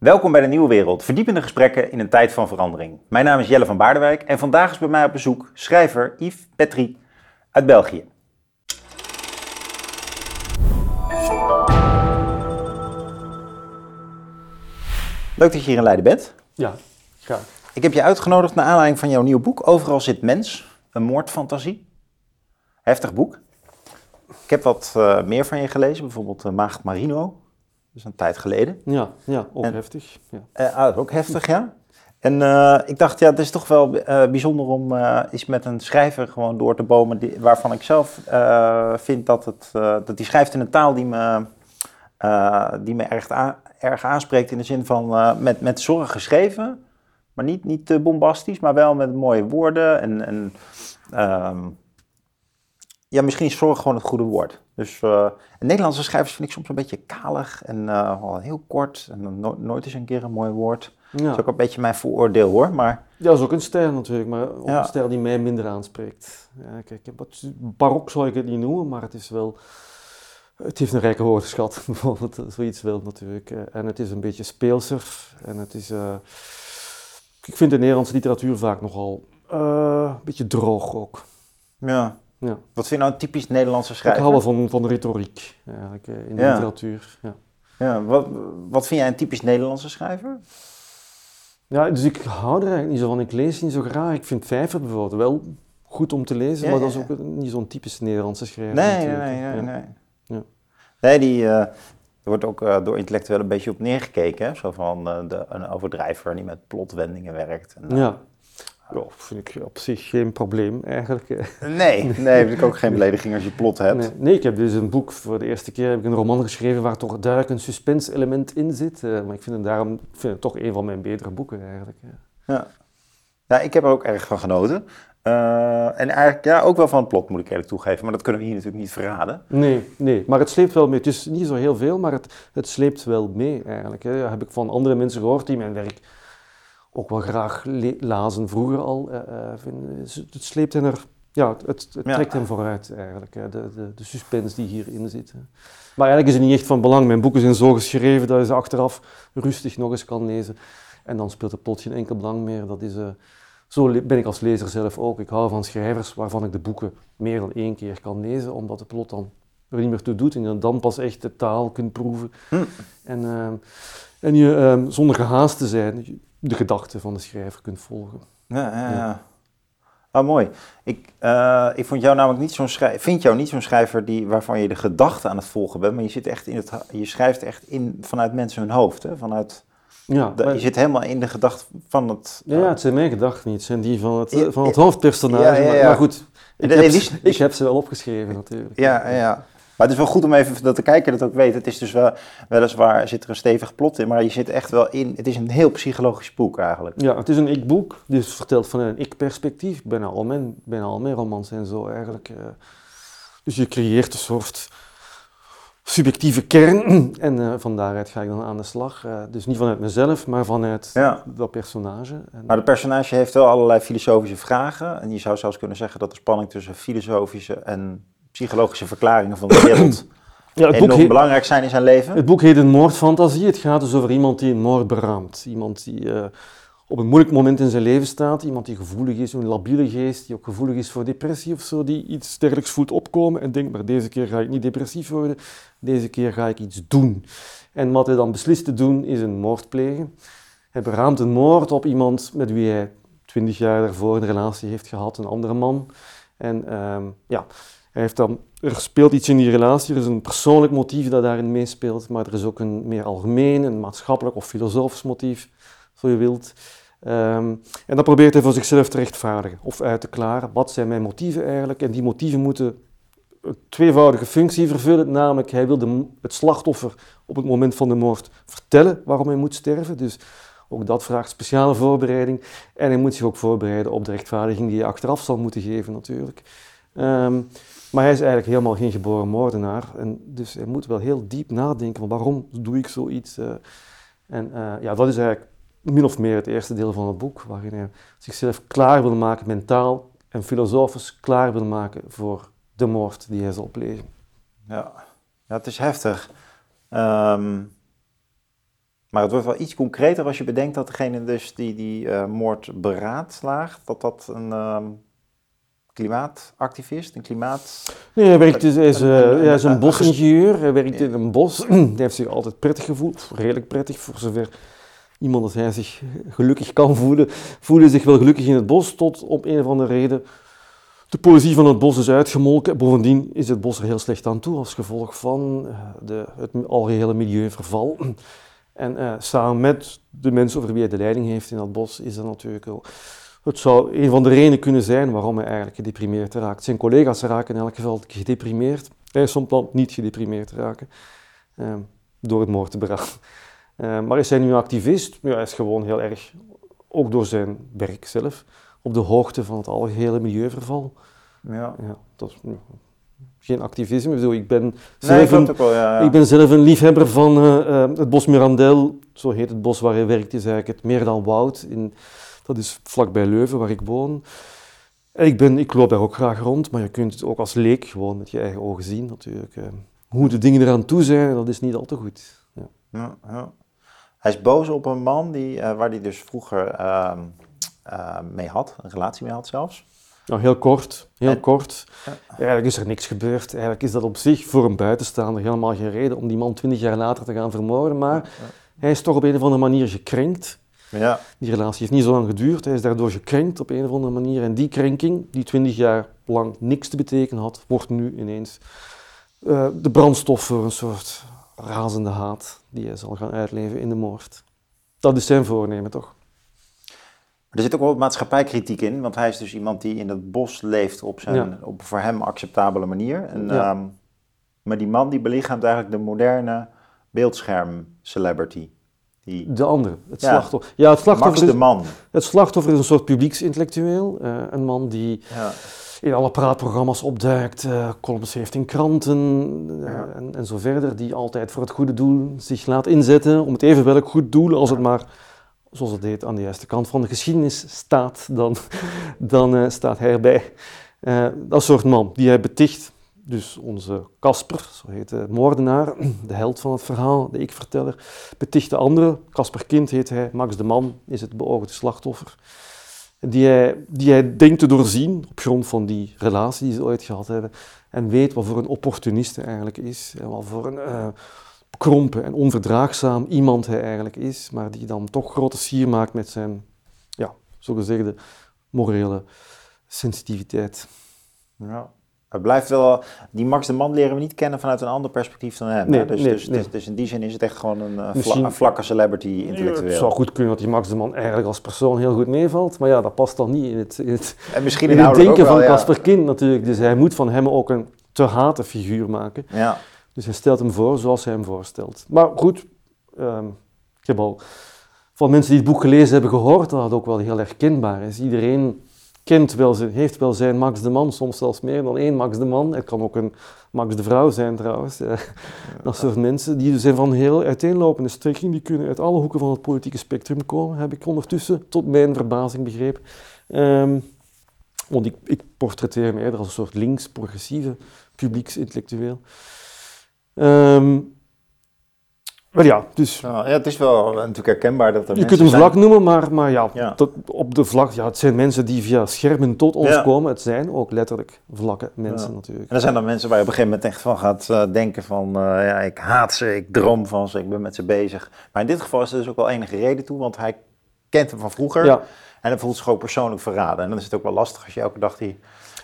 Welkom bij de Nieuwe Wereld, verdiepende gesprekken in een tijd van verandering. Mijn naam is Jelle van Baardewijk en vandaag is bij mij op bezoek schrijver Yves Petri uit België. Leuk dat je hier in Leiden bent. Ja, graag. Ik heb je uitgenodigd naar aanleiding van jouw nieuwe boek Overal zit mens, een moordfantasie. Heftig boek. Ik heb wat uh, meer van je gelezen, bijvoorbeeld uh, Maagd Marino. Is een tijd geleden. Ja, ja ook en, heftig. Ja. Uh, ah, ook heftig, ja. En ik dacht, ja, het is toch wel bijzonder om eens met een schrijver gewoon door te bomen, die, waarvan ik zelf vind dat, het, dat die schrijft in een taal die me, die me erg, erg aanspreekt in de zin van met, met zorg geschreven, maar niet, niet te bombastisch, maar wel met mooie woorden en, en um, ja, misschien is zorg gewoon het goede woord. Dus uh, Nederlandse schrijvers vind ik soms een beetje kalig en uh, heel kort. En no nooit eens een keer een mooi woord. Ja. Dat is ook een beetje mijn vooroordeel hoor. Maar... Ja, dat is ook een stijl natuurlijk, maar ook ja. een stijl die mij minder aanspreekt. Ja, kijk, wat, barok zou ik het niet noemen, maar het is wel... Het heeft een rijke woordenschat, bijvoorbeeld, zoiets wel natuurlijk. En het is een beetje speelser. En het is... Uh, ik vind de Nederlandse literatuur vaak nogal een beetje droog ook. Ja, ja. Wat vind je nou een typisch Nederlandse schrijver? Ik hou wel van, van de retoriek eigenlijk, eh, in de literatuur. Ja. Ja, wat, wat vind jij een typisch Nederlandse schrijver? Ja, dus ik hou er eigenlijk niet zo van. Ik lees niet zo graag. Ik vind Vijver bijvoorbeeld wel goed om te lezen, maar dat is ook niet zo'n typisch Nederlandse schrijver. Nee, nee, nee, nee. Die, uh, er wordt ook uh, door intellectueel een beetje op neergekeken. Hè? Zo van uh, de, een overdrijver die met plotwendingen werkt. En, ja. Ja, vind ik op zich geen probleem eigenlijk. Nee, nee, heb ik ook geen belediging als je plot hebt. Nee, nee, ik heb dus een boek, voor de eerste keer heb ik een roman geschreven waar toch duidelijk een suspense element in zit. Uh, maar ik vind het daarom vind het toch een van mijn betere boeken eigenlijk. Ja, ja ik heb er ook erg van genoten. Uh, en eigenlijk ja, ook wel van het plot moet ik eerlijk toegeven, maar dat kunnen we hier natuurlijk niet verraden. Nee, nee, maar het sleept wel mee. Het is niet zo heel veel, maar het, het sleept wel mee eigenlijk. Hè. Dat heb ik van andere mensen gehoord die mijn werk ook wel graag lazen vroeger al. Uh, het sleept hen er, ja, het, het trekt hem vooruit eigenlijk, de, de, de suspense die hierin zit. Maar eigenlijk is het niet echt van belang. Mijn boeken zijn zo geschreven dat je ze achteraf rustig nog eens kan lezen. En dan speelt het plot geen enkel belang meer. Dat is, uh, zo ben ik als lezer zelf ook. Ik hou van schrijvers waarvan ik de boeken meer dan één keer kan lezen, omdat het plot dan er niet meer toe doet en je dan pas echt de taal kunt proeven. Hm. En, uh, en je uh, zonder gehaast te zijn, de gedachten van de schrijver kunt volgen. Ja, ja, ja. Ah, mooi. Ik, uh, ik vond jou namelijk niet zo'n schrijver, vind jou niet zo'n schrijver die, waarvan je de gedachten aan het volgen bent, maar je, zit echt in het, je schrijft echt in, vanuit mensen hun hoofd. Hè? Vanuit, ja, je zit helemaal in de gedachten van het... Ja, het zijn mijn gedachten niet, het zijn die van het, van het hoofdpersonage. Ja, ja, maar, goed, ik heb, ik heb ze wel opgeschreven natuurlijk. Ja, ja. Maar het is wel goed om even dat te kijken, dat ook weet. Het is dus wel, weliswaar zit er een stevig plot in, maar je zit echt wel in. Het is een heel psychologisch boek eigenlijk. Ja, het is een ik-boek, dus verteld vanuit een ik-perspectief. Bijna al mijn, bijna al mijn romans zijn zo eigenlijk. Uh, dus je creëert een soort subjectieve kern en uh, van daaruit ga ik dan aan de slag. Uh, dus niet vanuit mezelf, maar vanuit ja. dat personage. En maar de personage heeft wel allerlei filosofische vragen. En je zou zelfs kunnen zeggen dat de spanning tussen filosofische en psychologische verklaringen van de wereld ja, het boek belangrijk zijn in zijn leven. Het boek heet Een moordfantasie. Het gaat dus over iemand die een moord beraamt. Iemand die uh, op een moeilijk moment in zijn leven staat. Iemand die gevoelig is, een labiele geest, die ook gevoelig is voor depressie of zo. Die iets dergelijks voelt opkomen en denkt, maar deze keer ga ik niet depressief worden. Deze keer ga ik iets doen. En wat hij dan beslist te doen, is een moord plegen. Hij beraamt een moord op iemand met wie hij twintig jaar daarvoor een relatie heeft gehad, een andere man. En uh, ja... Heeft dan, er speelt iets in die relatie, er is een persoonlijk motief dat daarin meespeelt, maar er is ook een meer algemeen, een maatschappelijk of filosofisch motief, zo je wilt. Um, en dat probeert hij voor zichzelf te rechtvaardigen of uit te klaren. Wat zijn mijn motieven eigenlijk? En die motieven moeten een tweevoudige functie vervullen, namelijk hij wil de, het slachtoffer op het moment van de moord vertellen waarom hij moet sterven. Dus ook dat vraagt speciale voorbereiding. En hij moet zich ook voorbereiden op de rechtvaardiging die hij achteraf zal moeten geven natuurlijk. Um, maar hij is eigenlijk helemaal geen geboren moordenaar. En dus hij moet wel heel diep nadenken van waarom doe ik zoiets. Uh, en uh, ja, dat is eigenlijk min of meer het eerste deel van het boek, waarin hij zichzelf klaar wil maken, mentaal en filosofisch klaar wil maken voor de moord die hij zal plegen. Ja, ja het is heftig. Um, Maar het wordt wel iets concreter als je bedenkt dat degene dus die die uh, moord beraadslaagt, dat dat een ehm, klimaatactivist, een klimaat... Nee, hij, werkt dus, hij, is, uh, hij is een bosingenieur, hij werkt in een bos. hij heeft zich altijd prettig gevoeld, redelijk prettig, voor zover iemand als hij zich gelukkig kan voelen. Voelde zich wel gelukkig in het bos, tot op een of andere reden de poëzie van het bos is uitgemolken. Bovendien is het bos er heel slecht aan toe als gevolg van eh, de, het algehele milieuverval. En uh, samen met de mensen over wie hij de leiding heeft in dat bos, is dat natuurlijk wel. Het zou een van de redenen kunnen zijn waarom hij eigenlijk gedeprimeerd raakt. Zijn collega's raken in elk geval gedeprimeerd. Hij is soms niet gedeprimeerd raken uh, door het moord te beraden. Uh, maar is hij nu een activist? Ja, hij is gewoon heel erg, ook door zijn werk zelf, op de hoogte van het algehele milieuverval. Ja. ja dat is geen activisme. Ik, ik, ben zelf een, wel, ja, ja. ik ben zelf een liefhebber van uh, het bos Mirandel, zo heet het bos waar hij werkt, is eigenlijk het meer dan woud. In, dat is vlakbij Leuven, waar ik woon. En ik, ben, ik loop daar ook graag rond, maar je kunt het ook als leek gewoon met je eigen ogen zien natuurlijk. Uh, hoe de dingen eraan toe zijn, dat is niet al te goed. Ja. Ja, Hij is boos op een man die, uh, waar hij dus vroeger ehm, mee had, een relatie mee had zelfs. Nou, heel kort, heel kort. Eigenlijk is er niks gebeurd. Eigenlijk is dat op zich voor een buitenstaander helemaal geen reden om die man twintig jaar later te gaan vermoorden. Maar hij is toch op een of andere manier gekrenkt. Ja. Die relatie heeft niet zo lang geduurd. Hij is daardoor gekrenkt op een of andere manier. En die krenking, die twintig jaar lang niks te betekenen had, wordt nu ineens uh, de brandstof voor een soort razende haat die hij zal gaan uitleven in de moord. Dat is zijn voornemen, toch? er zit ook wel maatschappijkritiek in, want hij is dus iemand die in het bos leeft op, zijn, op voor hem acceptabele manier. En, ehm, maar die man die belichaamt eigenlijk de moderne beeldscherm-celebrity. Die... De andere, het slachtoffer. Ja, het slachtoffer Max de man. het slachtoffer is een soort publieksintellectueel. Uh, een man die ja. in alle praatprogramma's opduikt, uh, columns heeft in kranten uh, en, en zo verder. Die altijd voor het goede doel zich laat inzetten, om het even welk goed doel als het maar zoals het heet, aan de juiste kant van de geschiedenis staat, dan, dan staat hij erbij. Dat soort man die hij beticht, dus onze Casper, zo heet de moordenaar, de held van het verhaal, de ik-verteller, beticht de andere, Casper Kind heet hij, Max de Man is het beoogde slachtoffer, die hij, die hij denkt te doorzien op grond van die relatie die ze ooit gehad hebben, en weet wat voor een opportunist hij eigenlijk is, en wat voor een... Uh, krompen en onverdraagzaam iemand hij eigenlijk is, maar die dan toch grote sier maakt met zijn, ja, zogezegde morele sensitiviteit. Ja. Het blijft wel, die Max de Man leren we niet kennen vanuit een ander perspectief dan hem. Nee, dus, nee, dus, nee. Dus, dus, in die zin is het echt gewoon een, een vlakke celebrity intellectueel. het zou goed kunnen dat die Max de Man eigenlijk als persoon heel goed meevalt, maar ja, dat past dan niet in het, in het, en misschien in het denken van Casper Kind natuurlijk. Dus hij moet van hem ook een te hate figuur maken. Ja. Dus hij stelt hem voor zoals hij hem voorstelt. Maar goed, um, ik heb al van mensen die het boek gelezen hebben gehoord dat het ook wel heel herkenbaar is. Iedereen wel, heeft wel zijn Max de Man, soms zelfs meer dan één Max de Man. Het kan ook een Max de Vrouw zijn trouwens. dat soort mensen, die zijn van heel uiteenlopende strekking, die kunnen uit alle hoeken van het politieke spectrum komen, heb ik ondertussen tot mijn verbazing begrepen. Um, want ik, ik portretteer hem eerder als een soort links-progressieve publieksintellectueel. Um, maar ja, dus... Ja, het is wel natuurlijk herkenbaar dat er Je kunt hem vlak noemen, maar, maar ja, Dat, op de vlak, ja, het zijn mensen die via schermen tot ons komen. Het zijn ook letterlijk vlakke mensen natuurlijk. En er zijn dan mensen waar je op een gegeven moment echt van gaat uh, denken van... Uh, ja, ik haat ze, ik droom van ze, ik ben met ze bezig. Maar in dit geval is er dus ook wel enige reden toe, want hij kent hem van vroeger. En hij voelt zich ook persoonlijk verraden. En dan is het ook wel lastig als je elke dag die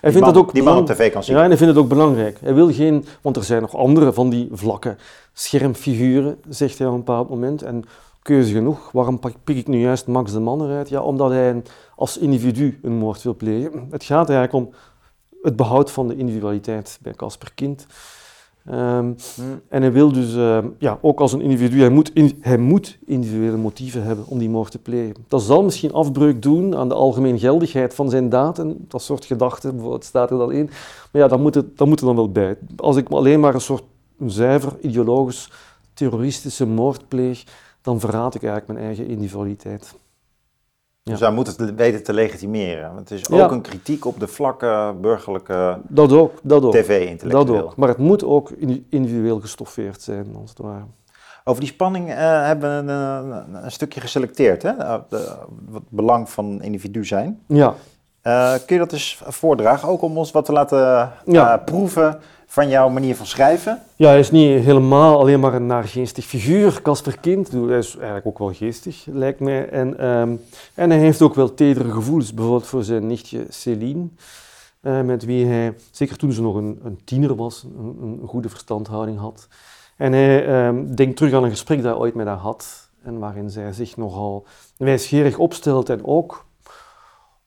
hij vindt man, ook die man op tv kan zien. Ja, en hij vindt het ook belangrijk. Hij wil geen, want er zijn nog andere van die vlakke schermfiguren, zegt hij op een bepaald moment. En keuze genoeg, waarom pik ik nu juist Max de Man eruit? Ja, omdat hij als individu een moord wil plegen. Het gaat eigenlijk om het behoud van de individualiteit bij Casper Kind. Um, En hij wil dus, uh, ja, ook als een individu, hij moet, in, hij moet individuele motieven hebben om die moord te plegen. Dat zal misschien afbreuk doen aan de algemeen geldigheid van zijn daad en dat soort gedachten, bijvoorbeeld staat er dan in. Maar ja, dat moet, het, dat moet er dan wel bij. Als ik alleen maar een soort een zuiver ideologisch terroristische moord pleeg, dan verraad ik eigenlijk mijn eigen individualiteit. Dus hij moet het weten te legitimeren. Het is ook een kritiek op de vlakke burgerlijke dat ook, dat ook. tv-intellectueel. Dat ook. Maar het moet ook individueel gestoffeerd zijn, als het ware. Over die spanning eh, hebben we een, een, stukje geselecteerd, hè? De, wat belang van individu zijn. Ja. Uh, kun je dat eens voordragen, ook om ons wat te laten Ja. proeven van jouw manier van schrijven? Ja, hij is niet helemaal alleen maar een naargeestig figuur, Casper Kind. Hij is eigenlijk ook wel geestig, lijkt mij. En, ehm, en hij heeft ook wel tedere gevoelens, bijvoorbeeld voor zijn nichtje Céline. eh, met wie hij, zeker toen ze nog een, een tiener was, een, een goede verstandhouding had. En hij ehm, denkt terug aan een gesprek dat hij ooit met haar had. En waarin zij zich nogal wijsgerig opstelt en ook,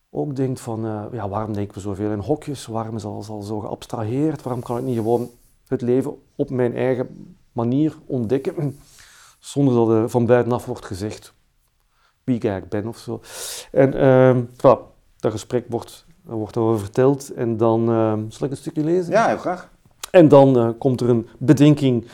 ook denkt van, eh, ja, waarom denken we zoveel in hokjes? Waarom is alles al zo geabstraheerd? Waarom kan ik niet gewoon het leven op mijn eigen manier ontdekken, zonder dat er van buitenaf wordt gezegd wie ik eigenlijk ben of zo. En voilà, dat gesprek wordt, wordt over verteld en dan, ehm, zal ik een stukje lezen? Ja, heel graag. En dan eh, komt er een bedenking,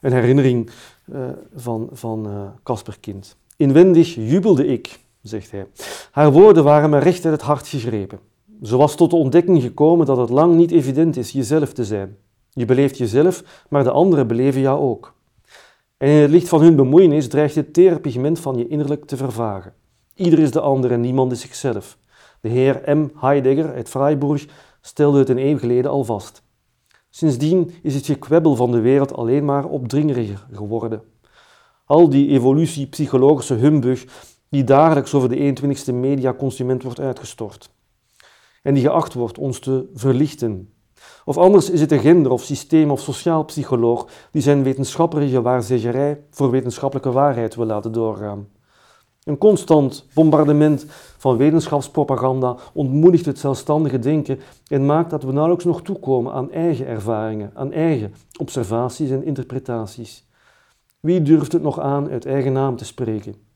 een herinnering eh, van van Casper Kind. Inwendig jubelde ik, zegt hij. Haar woorden waren me recht uit het hart gegrepen. Ze was tot de ontdekking gekomen dat het lang niet evident is jezelf te zijn. Je beleeft jezelf, maar de anderen beleven jou ook. En in het licht van hun bemoeienis dreigt het tere pigment van je innerlijk te vervagen. Ieder is de ander en niemand is zichzelf. De heer M. Heidegger uit Freiburg stelde het een eeuw geleden al vast. Sindsdien is het gekwebbel van de wereld alleen maar opdringeriger geworden. Al die evolutie-psychologische humbug die dagelijks over de 21ste mediaconsument wordt uitgestort. En die geacht wordt ons te verlichten. Of anders is het een gender- of systeem- of sociaal psycholoog die zijn wetenschappelijke waarzeggerij voor wetenschappelijke waarheid wil laten doorgaan. Een constant bombardement van wetenschapspropaganda ontmoedigt het zelfstandige denken en maakt dat we nauwelijks nog toekomen aan eigen ervaringen, aan eigen observaties en interpretaties. Wie durft het nog aan uit eigen naam te spreken?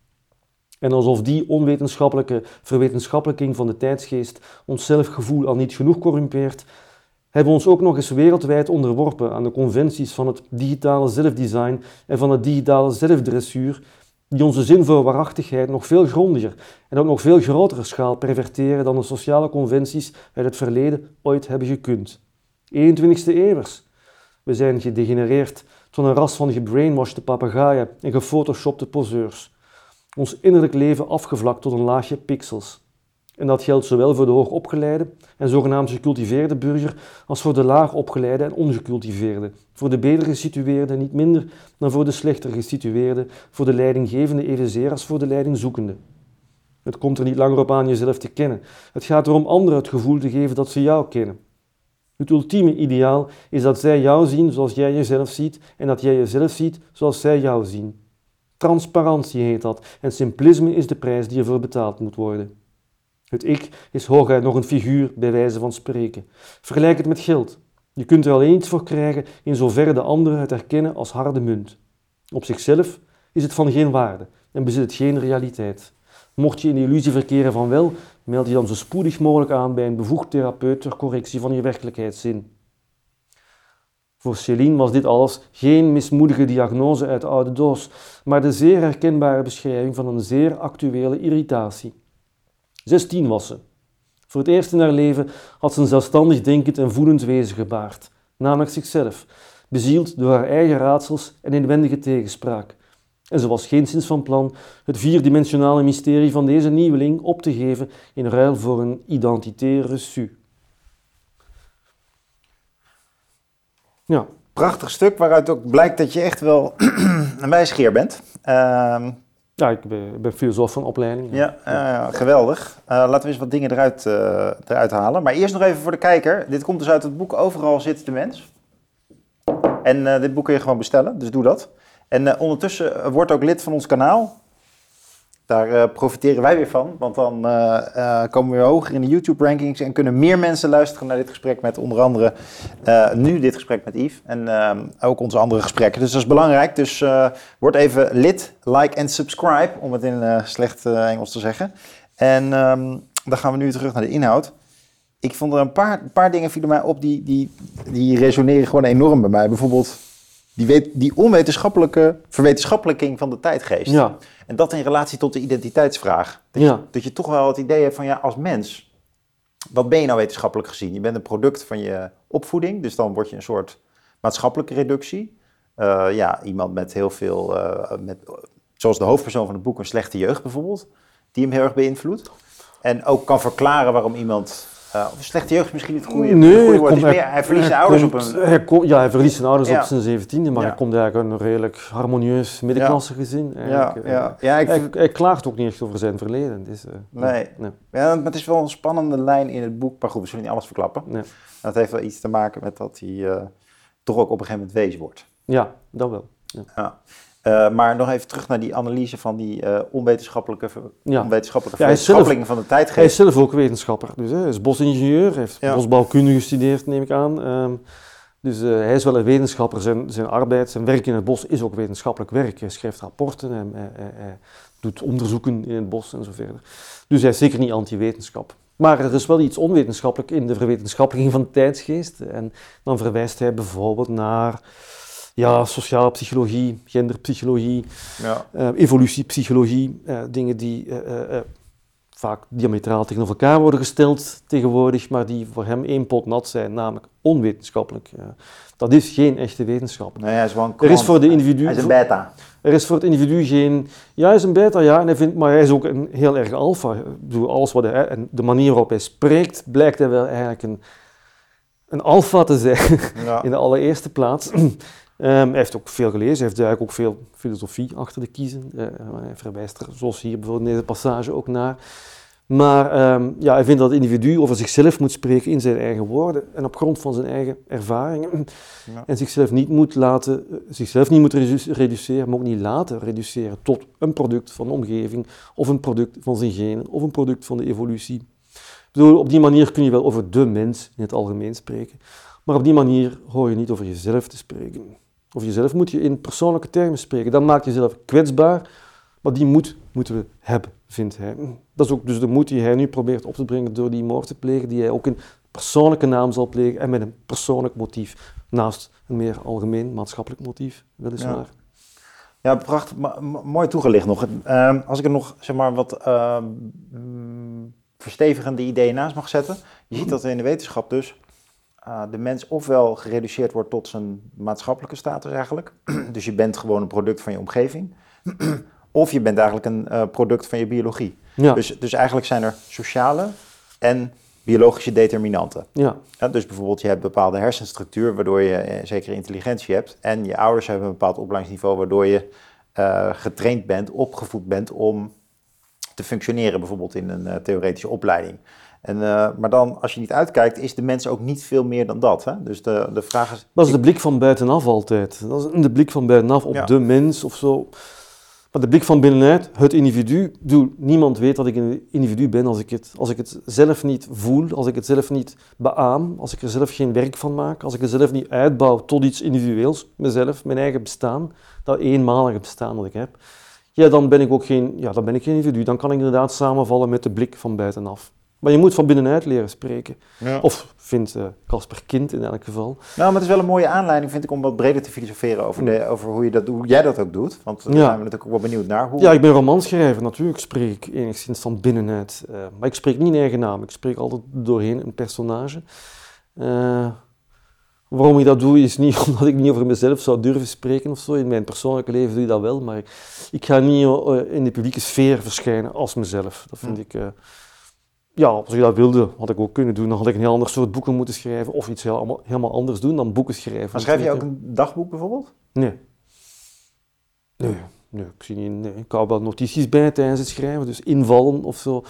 En alsof die onwetenschappelijke verwetenschappelijking van de tijdsgeest ons zelfgevoel al niet genoeg corrumpeert, hebben we ons ook nog eens wereldwijd onderworpen aan de conventies van het digitale zelfdesign en van het digitale zelfdressuur, die onze zin voor waarachtigheid nog veel grondiger en op nog veel grotere schaal perverteren dan de sociale conventies uit het verleden ooit hebben gekund. 21ste eeuwers. We zijn gedegenereerd tot een ras van gebrainwashte papegaaien en gefotoshopte poseurs. Ons innerlijk leven afgevlakt tot een laagje pixels. En dat geldt zowel voor de hoogopgeleide en zogenaamd gecultiveerde burger als voor de laagopgeleide en ongecultiveerde, voor de beter gesitueerde niet minder dan voor de slechter gesitueerde, voor de leidinggevende evenzeer als voor de leidingzoekende. Het komt er niet langer op aan jezelf te kennen. Het gaat erom anderen het gevoel te geven dat ze jou kennen. Het ultieme ideaal is dat zij jou zien zoals jij jezelf ziet en dat jij jezelf ziet zoals zij jou zien. Transparantie heet dat en simplisme is de prijs die ervoor betaald moet worden. Het ik is hooguit nog een figuur bij wijze van spreken. Vergelijk het met geld. Je kunt er alleen iets voor krijgen in zoverre de anderen het erkennen als harde munt. Op zichzelf is het van geen waarde en bezit het geen realiteit. Mocht je in de illusie verkeren van wel, meld je dan zo spoedig mogelijk aan bij een bevoegd therapeut ter correctie van je werkelijkheidszin. Voor Céline was dit alles geen mismoedige diagnose uit de oude doos, maar de zeer herkenbare beschrijving van een zeer actuele irritatie. 16 was ze. Voor het eerst in haar leven had ze een zelfstandig denkend en voelend wezen gebaard, namelijk zichzelf, bezield door haar eigen raadsels en inwendige tegenspraak. En ze was geenszins van plan het vierdimensionale mysterie van deze nieuweling op te geven in ruil voor een identité reçue. Ja, Prachtig stuk waaruit ook blijkt dat je echt wel een wijsgeer bent. Ehm, ja ik ben, ben filosoof van opleiding. ja, eh, geweldig. Eh, laten we eens wat dingen eruit, eh, eruit halen. Maar eerst nog even voor de kijker. Dit komt dus uit het boek Overal zit de mens. En dit boek kun je gewoon bestellen, dus doe dat. En ondertussen eh, word ook lid van ons kanaal. Daar eh, profiteren wij weer van, want dan eh, eh, komen we weer hoger in de YouTube-rankings en kunnen meer mensen luisteren naar dit gesprek met onder andere nu dit gesprek met Yves en ook onze andere gesprekken. Dus dat is belangrijk. Dus word even lid, like en subscribe, om het in slecht Engels te zeggen. En ehm, dan gaan we nu terug naar de inhoud. Ik vond er een paar, paar dingen vielen mij op die, die, die resoneren gewoon enorm bij mij. Bijvoorbeeld die, weet, die onwetenschappelijke verwetenschappelijking van de tijdgeest. Ja, En dat in relatie tot de identiteitsvraag. Dat, Ja. je, dat je toch wel het idee hebt van ja, als mens, wat ben je nou wetenschappelijk gezien? Je bent een product van je opvoeding, dus dan word je een soort maatschappelijke reductie. eh, ja, iemand met heel veel, eh, met, zoals de hoofdpersoon van het boek, een slechte jeugd bijvoorbeeld, die hem heel erg beïnvloedt. En ook kan verklaren waarom iemand uh, of slechte jeugd is misschien niet het goede, nee, goede woord. Meer, hij verliest zijn ouders op een... Hij ja, hij verliest zijn ouders op zijn zeventiende, maar hij komt eigenlijk een redelijk harmonieus middenklasse gezin. Ja, ja. ja ik hij, hij, klaagt ook niet echt over zijn verleden. Dus, uh, nee. nee. Ja, maar het is wel een spannende lijn in het boek, maar goed, we zullen niet alles verklappen. Nee. Dat heeft wel iets te maken met dat hij uh, toch ook op een gegeven moment wees wordt. Ja, dat wel. Ja. Uh, maar nog even terug naar die analyse van die uh, onwetenschappelijke, ja. onwetenschappelijke ja, zelf, van de tijdgeest. Hij is zelf ook wetenschapper. Dus, hè, hij is bosingenieur, heeft ja. bosbouwkunde gestudeerd, neem ik aan. Um, dus uh, hij is wel een wetenschapper. Zijn, zijn arbeid, zijn werk in het bos is ook wetenschappelijk werk. Hij schrijft rapporten, hij, hij, hij doet onderzoeken in het bos en zo verder. Dus hij is zeker niet anti-wetenschap. Maar er is wel iets onwetenschappelijk in de verwetenschappelijking van de tijdsgeest. En dan verwijst hij bijvoorbeeld naar ja, sociale psychologie, genderpsychologie, ja. uh, evolutiepsychologie, uh, dingen die uh, vaak diametraal tegenover elkaar worden gesteld tegenwoordig, maar die voor hem één pot nat zijn, namelijk onwetenschappelijk. dat is geen echte wetenschap. Nee, hij is gewoon er is voor de individu, hij is een beta. Er is voor het individu geen... Ja, hij is een beta, ja, en hij vindt, maar hij is ook een heel erg alfa. Ik bedoel, alles wat hij... En de manier waarop hij spreekt, blijkt hij wel eigenlijk een, een alfa te zijn, ja. in de allereerste plaats. Um, hij heeft ook veel gelezen, hij heeft eigenlijk ook veel filosofie achter de kiezen. Uh, hij verwijst er, zoals hier bijvoorbeeld in deze passage, ook naar. Maar um, ja, hij vindt dat het individu over zichzelf moet spreken in zijn eigen woorden en op grond van zijn eigen ervaringen. Ja. En zichzelf niet moet laten, eh, zichzelf niet moet reduceren, maar ook niet laten reduceren tot een product van de omgeving, of een product van zijn genen, of een product van de evolutie. Ik bedoel, op die manier kun je wel over de mens in het algemeen spreken, maar op die manier hoor je niet over jezelf te spreken. Of jezelf moet je in persoonlijke termen spreken. Dan maakt jezelf kwetsbaar, maar die moed moeten we hebben, vindt hij. Dat is ook dus de moed die hij nu probeert op te brengen door die moord te plegen, die hij ook in persoonlijke naam zal plegen en met een persoonlijk motief, naast een meer algemeen maatschappelijk motief, weliswaar. Ja. Ja, prachtig, mooi toegelicht nog. Uh, als ik er nog zeg maar, wat uh, verstevigende ideeën naast mag zetten. Je ziet dat in de wetenschap dus uh, de mens ofwel gereduceerd wordt tot zijn maatschappelijke status eigenlijk. dus je bent gewoon een product van je omgeving. of je bent eigenlijk een uh, product van je biologie. Ja. Dus, dus eigenlijk zijn er sociale en biologische determinanten. Ja. ja. dus bijvoorbeeld je hebt een bepaalde hersenstructuur waardoor je uh, zekere intelligentie hebt. En je ouders hebben een bepaald opleidingsniveau waardoor je getraind bent, opgevoed bent om te functioneren bijvoorbeeld in een theoretische opleiding. En, uh, maar dan, als je niet uitkijkt, is de mens ook niet veel meer dan dat. Hè? Dus de, de vraag is... Dat is de blik van buitenaf altijd. Dat is de blik van buitenaf op de mens of zo. Maar de blik van binnenuit, het individu, doe, niemand weet dat ik een individu ben als ik, het, als ik het zelf niet voel, als ik het zelf niet beaam, als ik er zelf geen werk van maak, als ik het zelf niet uitbouw tot iets individueels, mezelf, mijn eigen bestaan, dat eenmalige bestaan dat ik heb, ja, dan ben ik ook geen, ja, dan ben ik geen individu. Dan kan ik inderdaad samenvallen met de blik van buitenaf. Maar je moet van binnenuit leren spreken. Ja. Of vindt eh, Casper uh, Kind in elk geval. Nou, maar het is wel een mooie aanleiding, vind ik, om wat breder te filosoferen over, de, mm. over hoe, je dat, hoe jij dat ook doet. Want daar zijn we natuurlijk ook wel benieuwd naar. Hoe... Ja, ik ben romanschrijver. Natuurlijk spreek ik enigszins van binnenuit. Uh, maar ik spreek niet in eigen naam. Ik spreek altijd doorheen een personage. Uh, waarom ik dat doe, is niet omdat ik niet over mezelf zou durven spreken of zo. In mijn persoonlijke leven doe ik dat wel. Maar ik, ik ga niet in de publieke sfeer verschijnen als mezelf. Dat vind mm. ik ja, als ik dat wilde, had ik ook kunnen doen. Dan had ik een heel ander soort boeken moeten schrijven of iets helemaal, helemaal anders doen dan boeken schrijven. Maar schrijf je ook een dagboek bijvoorbeeld? Nee. Nee, nee, ik, zie niet, nee. ik hou wel notities bij tijdens het schrijven, dus invallen of zo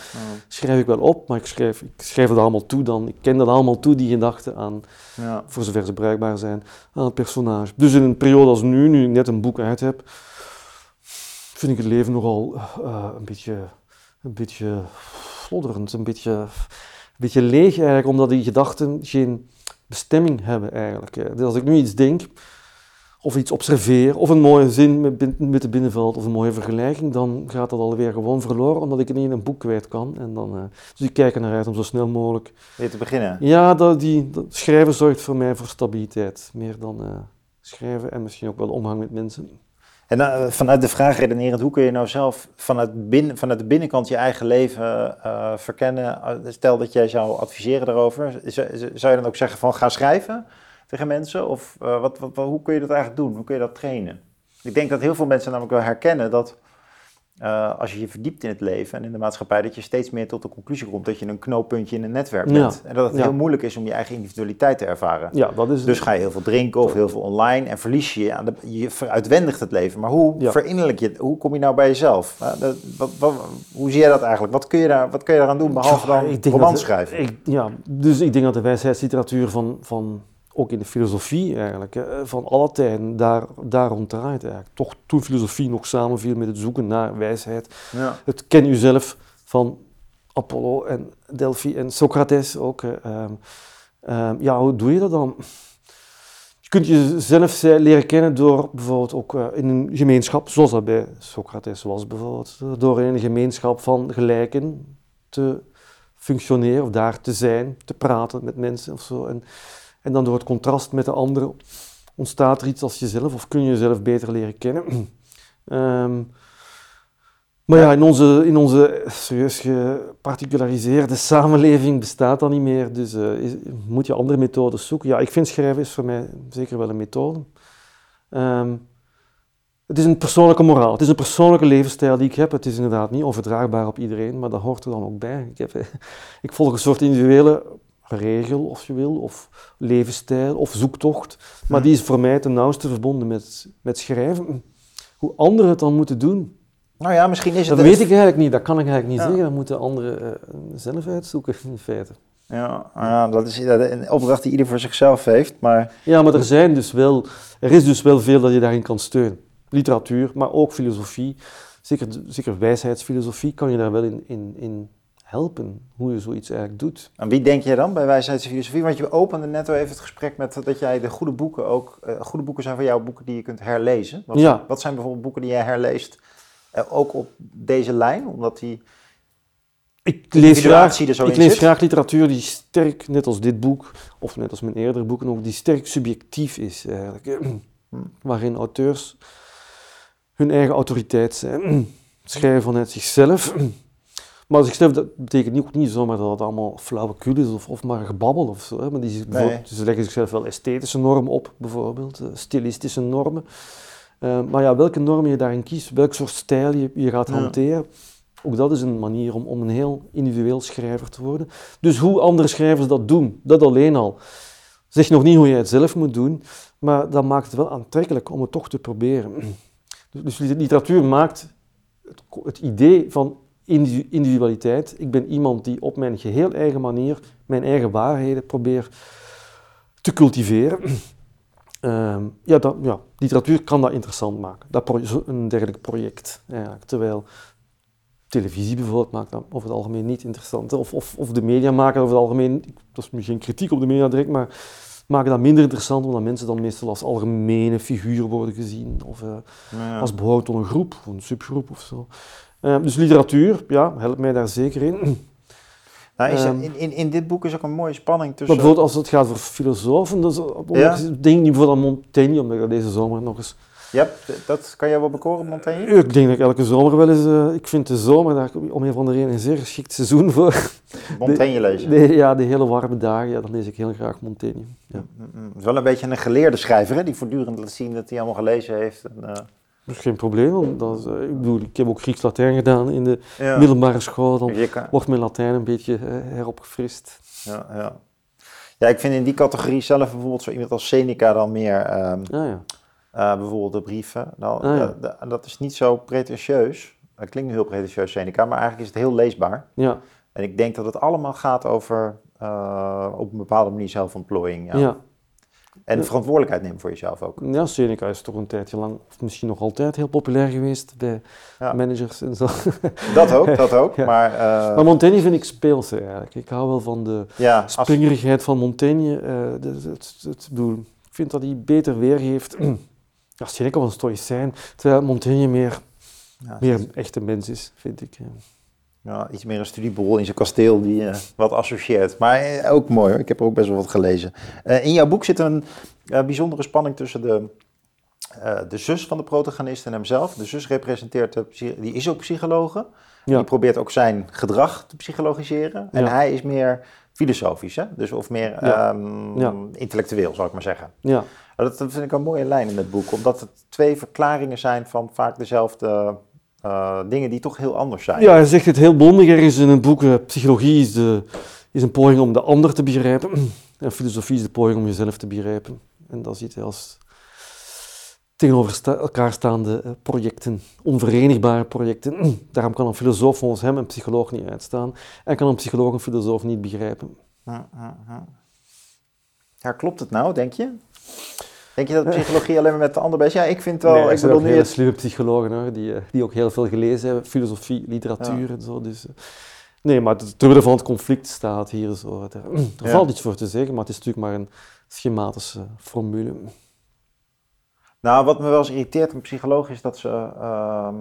schrijf ik wel op, maar ik schrijf, ik schrijf het allemaal toe dan. Ik ken dat allemaal toe, die gedachten aan, ja. voor zover ze bruikbaar zijn, aan het personage. Dus in een periode als nu, nu ik net een boek uit heb, vind ik het leven nogal uh, een beetje, een beetje flodderend, een beetje, een beetje leeg eigenlijk, omdat die gedachten geen bestemming hebben eigenlijk. Dus als ik nu iets denk, of iets observeer, of een mooie zin met, met de binnenveld, of een mooie vergelijking, dan gaat dat alweer gewoon verloren, omdat ik het niet in een boek kwijt kan. En dan, uh, dus ik kijk er naar uit om zo snel mogelijk... Weer te beginnen? Ja, dat, die, dat schrijven zorgt voor mij voor stabiliteit, meer dan uh, schrijven en misschien ook wel omgang met mensen. En uh, vanuit de vraag redenerend, hoe kun je nou zelf vanuit, binnen, vanuit de binnenkant je eigen leven uh, verkennen? Stel dat jij zou adviseren daarover, zou je dan ook zeggen van ga schrijven? tegen mensen? Of wat, hoe kun je dat eigenlijk doen? Hoe kun je dat trainen? Ik denk dat heel veel mensen namelijk wel herkennen dat uh, als je je verdiept in het leven en in de maatschappij, dat je steeds meer tot de conclusie komt dat je een knooppuntje in een netwerk bent. En dat het heel moeilijk is om je eigen individualiteit te ervaren. Ja, dat is dus ga je heel veel drinken of heel veel online en verlies je aan de, je veruitwendigt het leven. Maar hoe ja. verinnerlijk je? Hoe kom je nou bij jezelf? Uh, wat, wat, hoe zie jij dat eigenlijk? Wat kun je, daar, wat kun je daaraan doen behalve dan roman schrijven? Ik, ja, dus ik denk dat de wijsheidsliteratuur van, van ook in de filosofie eigenlijk, van alle tijden, daar, daar rond draait eigenlijk. Toch toen filosofie nog samenviel met het zoeken naar wijsheid. Ja. Het ken jezelf van Apollo en Delphi en Socrates ook. Ehm, ehm, ja, hoe doe je dat dan? Je kunt jezelf leren kennen door bijvoorbeeld ook uh, in een gemeenschap, zoals dat bij Socrates was bijvoorbeeld, door in een gemeenschap van gelijken te functioneren of daar te zijn, te praten met mensen of zo. En, en dan door het contrast met de anderen ontstaat er iets als jezelf, of kun je jezelf beter leren kennen. Ehm, maar ja, in onze, in onze serieus geparticulariseerde samenleving bestaat dat niet meer. Dus uh, moet je andere methodes zoeken. Ja, ik vind schrijven is voor mij zeker wel een methode. Um, het is een persoonlijke moraal. Het is een persoonlijke levensstijl die ik heb. Het is inderdaad niet overdraagbaar op iedereen, maar dat hoort er dan ook bij. Ik, heb, ik volg een soort individuele regel, of je wil, of levensstijl, of zoektocht. Maar die is voor mij ten nauwste verbonden met, met schrijven. Hoe anderen het dan moeten doen, nou ja, misschien is het... Dat weet ik eigenlijk niet, dat kan ik eigenlijk niet zeggen. Dat moeten anderen uh, zelf uitzoeken, in feite. Ja, nou ja, dat is een opdracht die ieder voor zichzelf heeft, maar... Ja, maar er, zijn dus wel, er is dus wel veel dat je daarin kan steunen. Literatuur, maar ook filosofie. Zeker, zeker wijsheidsfilosofie kan je daar wel in, in, in helpen hoe je zoiets eigenlijk doet. En wie denk je dan bij wijsheidsfilosofie? Want je opende net al even het gesprek met dat jij de goede boeken ook... Uh, goede boeken zijn voor jou boeken die je kunt herlezen. Wat, ja. wat zijn bijvoorbeeld boeken die jij herleest, uh, ook op deze lijn? Omdat die... Ik lees, graag, ik lees graag literatuur die sterk, net als dit boek, of net als mijn eerdere boeken ook, die sterk subjectief is eigenlijk. Waarin auteurs hun eigen autoriteit zijn. Schrijven vanuit zichzelf maar als ik dat betekent niet, niet zomaar dat het allemaal flauwekul is of, of maar gebabbel of zo. Hè. Maar die, nee. ze leggen zichzelf wel esthetische normen op, bijvoorbeeld, uh, stilistische normen. Uh, maar ja, welke normen je daarin kiest, welk soort stijl je, je gaat hanteren, ook dat is een manier om, om een heel individueel schrijver te worden. Dus hoe andere schrijvers dat doen, dat alleen al. Zeg nog niet hoe jij het zelf moet doen, maar dat maakt het wel aantrekkelijk om het toch te proberen. Dus literatuur maakt het, het idee van individualiteit. Ik ben iemand die op mijn geheel eigen manier mijn eigen waarheden probeert te cultiveren. Uh, ja, dat, ja, literatuur kan dat interessant maken. Dat een dergelijk project eigenlijk. Terwijl televisie bijvoorbeeld maakt dat over het algemeen niet interessant. Of, of, of de media maken over het algemeen, dat is misschien kritiek op de media direct, maar maken dat minder interessant omdat mensen dan meestal als algemene figuur worden gezien. Of uh, ja. als behoort tot een groep, of een subgroep of zo. Ehm, dus literatuur, ja, helpt mij daar zeker in. Nou, is in, in, in dit boek is ook een mooie spanning tussen... Maar bijvoorbeeld als het gaat voor filosofen, dat is ja. denk niet voor Montaigne, omdat ik deze zomer nog eens... Ja, dat kan jij wel bekoren, Montaigne? Ik denk dat ik elke zomer wel eens... Uh, ik vind de zomer daar om een van de reden een zeer geschikt seizoen voor. Montaigne lezen? De, ja, de hele warme dagen, ja, dan lees ik heel graag Montaigne. Ja. Mm, mm, mm. Het is wel een beetje een geleerde schrijver, hè, die voortdurend laat zien dat hij allemaal gelezen heeft. En, uh... Dat is geen probleem. Dat ik bedoel, ik heb ook Grieks-Latijn gedaan in de middelbare school. Dan wordt mijn Latijn een beetje uh, heropgefrist. Ja, ja. ja, ik vind in die categorie zelf bijvoorbeeld zo iemand als Seneca dan meer... Um, ja. Uh, bijvoorbeeld de brieven. Nou, ah, ja. dat is niet zo pretentieus. Dat klinkt heel pretentieus, Seneca, maar eigenlijk is het heel leesbaar. Ja. En ik denk dat het allemaal gaat over uh, op een bepaalde manier zelfontplooiing. Ja. En verantwoordelijkheid nemen voor jezelf ook. Ja, Seneca is toch een tijdje lang, of misschien nog altijd, heel populair geweest bij managers en zo. Dat ook, dat ook. Maar, uh... maar Montaigne vind ik speelse eigenlijk. Ik hou wel van de ja, springerigheid van Montaigne. Uh, het, het, ik vind dat hij beter weergeeft. ja, Seneca was een stoïcijn, terwijl Montaigne meer, ja, meer een echte mens is, vind ik. Ja, iets meer een studiebol in zijn kasteel die uh, wat associeert. Maar uh, ook mooi hoor, ik heb er ook best wel wat gelezen. Uh, in jouw boek zit een bijzondere spanning tussen de, de zus van de protagonist en hemzelf. De zus representeert, de, die is ook psychologe. Ja. Die probeert ook zijn gedrag te psychologiseren. En hij is meer filosofisch, hè? Dus of meer Ja. ehm, Ja. intellectueel, zou ik maar zeggen. Ja, Maar Dat vind ik een mooie lijn in het boek, omdat het twee verklaringen zijn van vaak dezelfde eh, dingen die toch heel anders zijn. ja hij zegt het heel bondig ergens in een boek. eh, psychologie is, de, is een poging om de ander te begrijpen. En filosofie is de poging om jezelf te begrijpen. En dat ziet hij als tegenover sta- elkaar staande eh, projecten, onverenigbare projecten. Daarom kan een filosoof volgens hem een psycholoog niet uitstaan. En kan een psycholoog een filosoof niet begrijpen. Ja, klopt het nou, denk je? Denk je dat psychologie alleen maar met de ander bezig is? Ja, ik vind wel, Nee, er ik zijn bedoel ook nu hele het- slimme psychologen hoor, die, eh, die ook heel veel gelezen hebben, filosofie, literatuur en zo. Dus, eh, nee, maar het terwille van het conflict staat hier zo. Er, er Ja. valt iets voor te zeggen, maar het is natuurlijk maar een schematische formule. Nou, wat me wel eens irriteert aan psychologen is dat ze. ehm,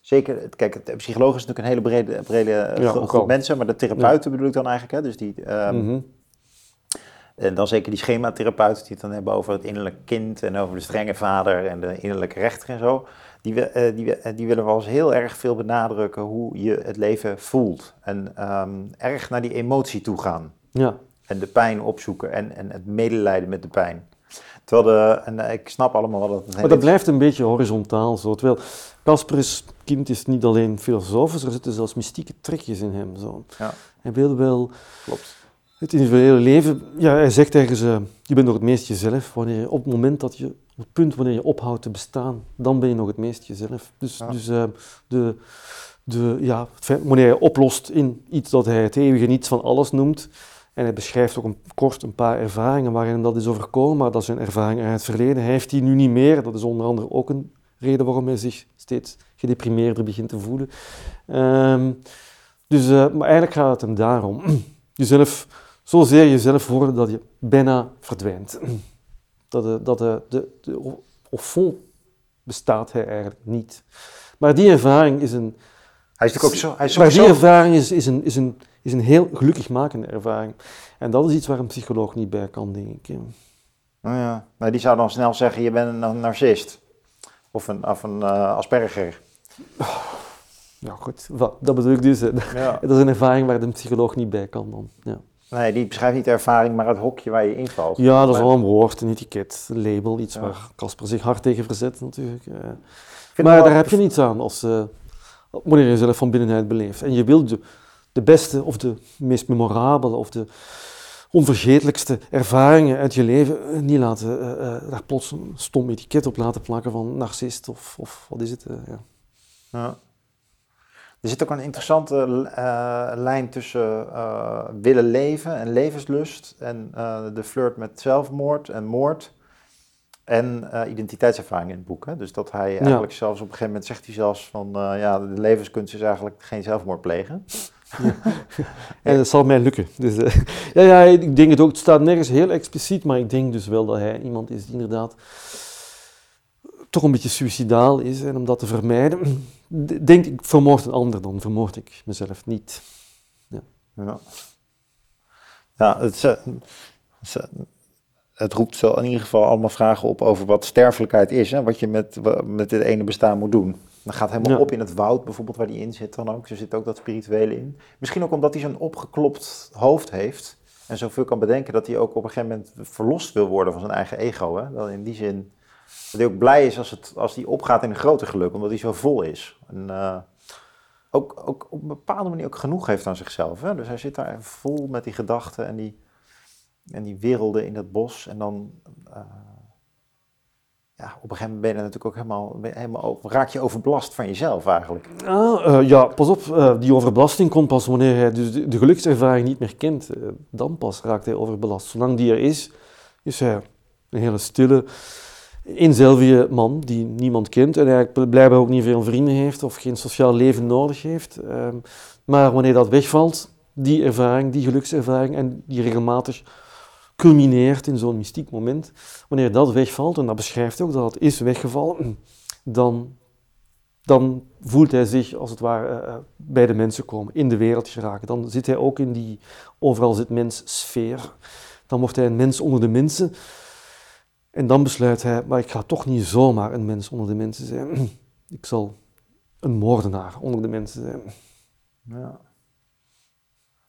zeker, kijk, het, psycholoog is natuurlijk een hele brede, brede eh, Ja, groep mensen, maar de therapeuten bedoel ik dan eigenlijk. Hè? Dus die, ehm, Mhm. En dan zeker die schematherapeuten die het dan hebben over het innerlijke kind en over de strenge vader en de innerlijke rechter en zo. Die, eh, die, eh, die willen wel eens heel erg veel benadrukken hoe je het leven voelt. En ehm, erg naar die emotie toe gaan. Ja, En de pijn opzoeken en, en het medelijden met de pijn. Terwijl de, en eh, ik snap allemaal wel dat het maar dat blijft een beetje horizontaal zo. Terwijl Casper's kind is niet alleen filosofisch, er zitten zelfs mystieke trekjes in hem. Zo. Ja. Hij wil wel Klopt. Het individuele leven. Ja, hij zegt ergens: eh, je bent nog het meest jezelf. Wanneer je, op het moment dat je, op het punt wanneer je ophoudt te bestaan, dan ben je nog het meest jezelf. Dus, Ja. dus eh, de, de, ja, feit- wanneer je oplost in iets dat hij het eeuwige niets van alles noemt. En hij beschrijft ook een, kort een paar ervaringen waarin dat is overkomen, maar dat zijn ervaringen uit het verleden. Hij heeft die nu niet meer. Dat is onder andere ook een reden waarom hij zich steeds gedeprimeerder begint te voelen. Ehm, dus, eh, maar eigenlijk gaat het hem daarom. Jezelf, zozeer jezelf worden dat je bijna verdwijnt. Dat, de, dat de, de, de, au fond bestaat hij eigenlijk niet. Maar die ervaring is een, Hij is natuurlijk ook zo. Hij is maar die ervaring is, is, een, is, een, is een heel gelukkig makende ervaring. En dat is iets waar een psycholoog niet bij kan, denk ik. Nou ja, maar die zou dan snel zeggen: je bent een narcist. Of een, of een eh, Asperger. Ja, goed. Dat bedoel ik dus. Ja. Dat is een ervaring waar de psycholoog niet bij kan dan. Ja, Nee, die beschrijft niet de ervaring, maar het hokje waar je invalt. ja dat is wel een woord, een etiket, een label. Iets Ja. waar Casper zich hard tegen verzet natuurlijk. eh. Maar daar heb je niets aan als, eh, wanneer je jezelf van binnenuit beleeft. En je wilt de, de beste of de meest memorabele of de onvergetelijkste ervaringen uit je leven eh, niet laten, daar plots een stom etiket op laten plakken van narcist of, of wat is het. ja. Ja. Er zit ook een interessante eh, lijn tussen eh, willen leven en levenslust en eh, de flirt met zelfmoord en moord en identiteitservaring in het boek. Hè? Dus dat hij eigenlijk zelfs op een gegeven moment zegt hij zelfs van ja, de levenskunst is eigenlijk geen zelfmoord plegen. En dat zal mij lukken. Dus, ja, ja, ik denk het ook. Het staat nergens heel expliciet, maar ik denk dus wel dat hij iemand is die inderdaad toch een beetje suicidaal is. En om dat te vermijden, denk ik, vermoord een ander, dan vermoord ik mezelf niet. Ja, ja eh, het is, eh, het roept zo in ieder geval allemaal vragen op over wat sterfelijkheid is. Hè? Wat je met, met dit ene bestaan moet doen. Dan gaat helemaal Ja. op in het woud bijvoorbeeld waar hij in zit dan ook. Er zit ook dat spirituele in. Misschien ook omdat hij zo'n opgeklopt hoofd heeft. En zoveel kan bedenken dat hij ook op een gegeven moment verlost wil worden van zijn eigen ego. Hè? In die zin dat hij ook blij is als, het, als hij opgaat in een groter geluk. Omdat hij zo vol is. En, eh, ook, ook op een bepaalde manier ook genoeg heeft aan zichzelf. Hè? Dus hij zit daar vol met die gedachten en die, en die werelden in dat bos. En dan, eh, ja, op een gegeven moment ben je natuurlijk ook helemaal, helemaal raak je overbelast van jezelf eigenlijk. Ah, eh, ja, pas op, die overbelasting komt pas wanneer hij dus de, de gelukservaring niet meer kent. Dan pas raakt hij overbelast. Zolang die er is, is hij een hele stille, eenzelvige man die niemand kent en eigenlijk blijkbaar ook niet veel vrienden heeft of geen sociaal leven nodig heeft. Ehm, maar wanneer dat wegvalt, die ervaring, die gelukservaring en die regelmatig culmineert in zo'n mystiek moment, wanneer dat wegvalt, en dat beschrijft ook dat het is weggevallen, dan dan voelt hij zich als het ware eh, eh, bij de mensen komen, in de wereld geraken. Dan zit hij ook in die overal zit mens sfeer. Dan wordt hij een mens onder de mensen. En dan besluit hij, maar ik ga toch niet zomaar een mens onder de mensen zijn. Ik zal een moordenaar onder de mensen zijn. Ja.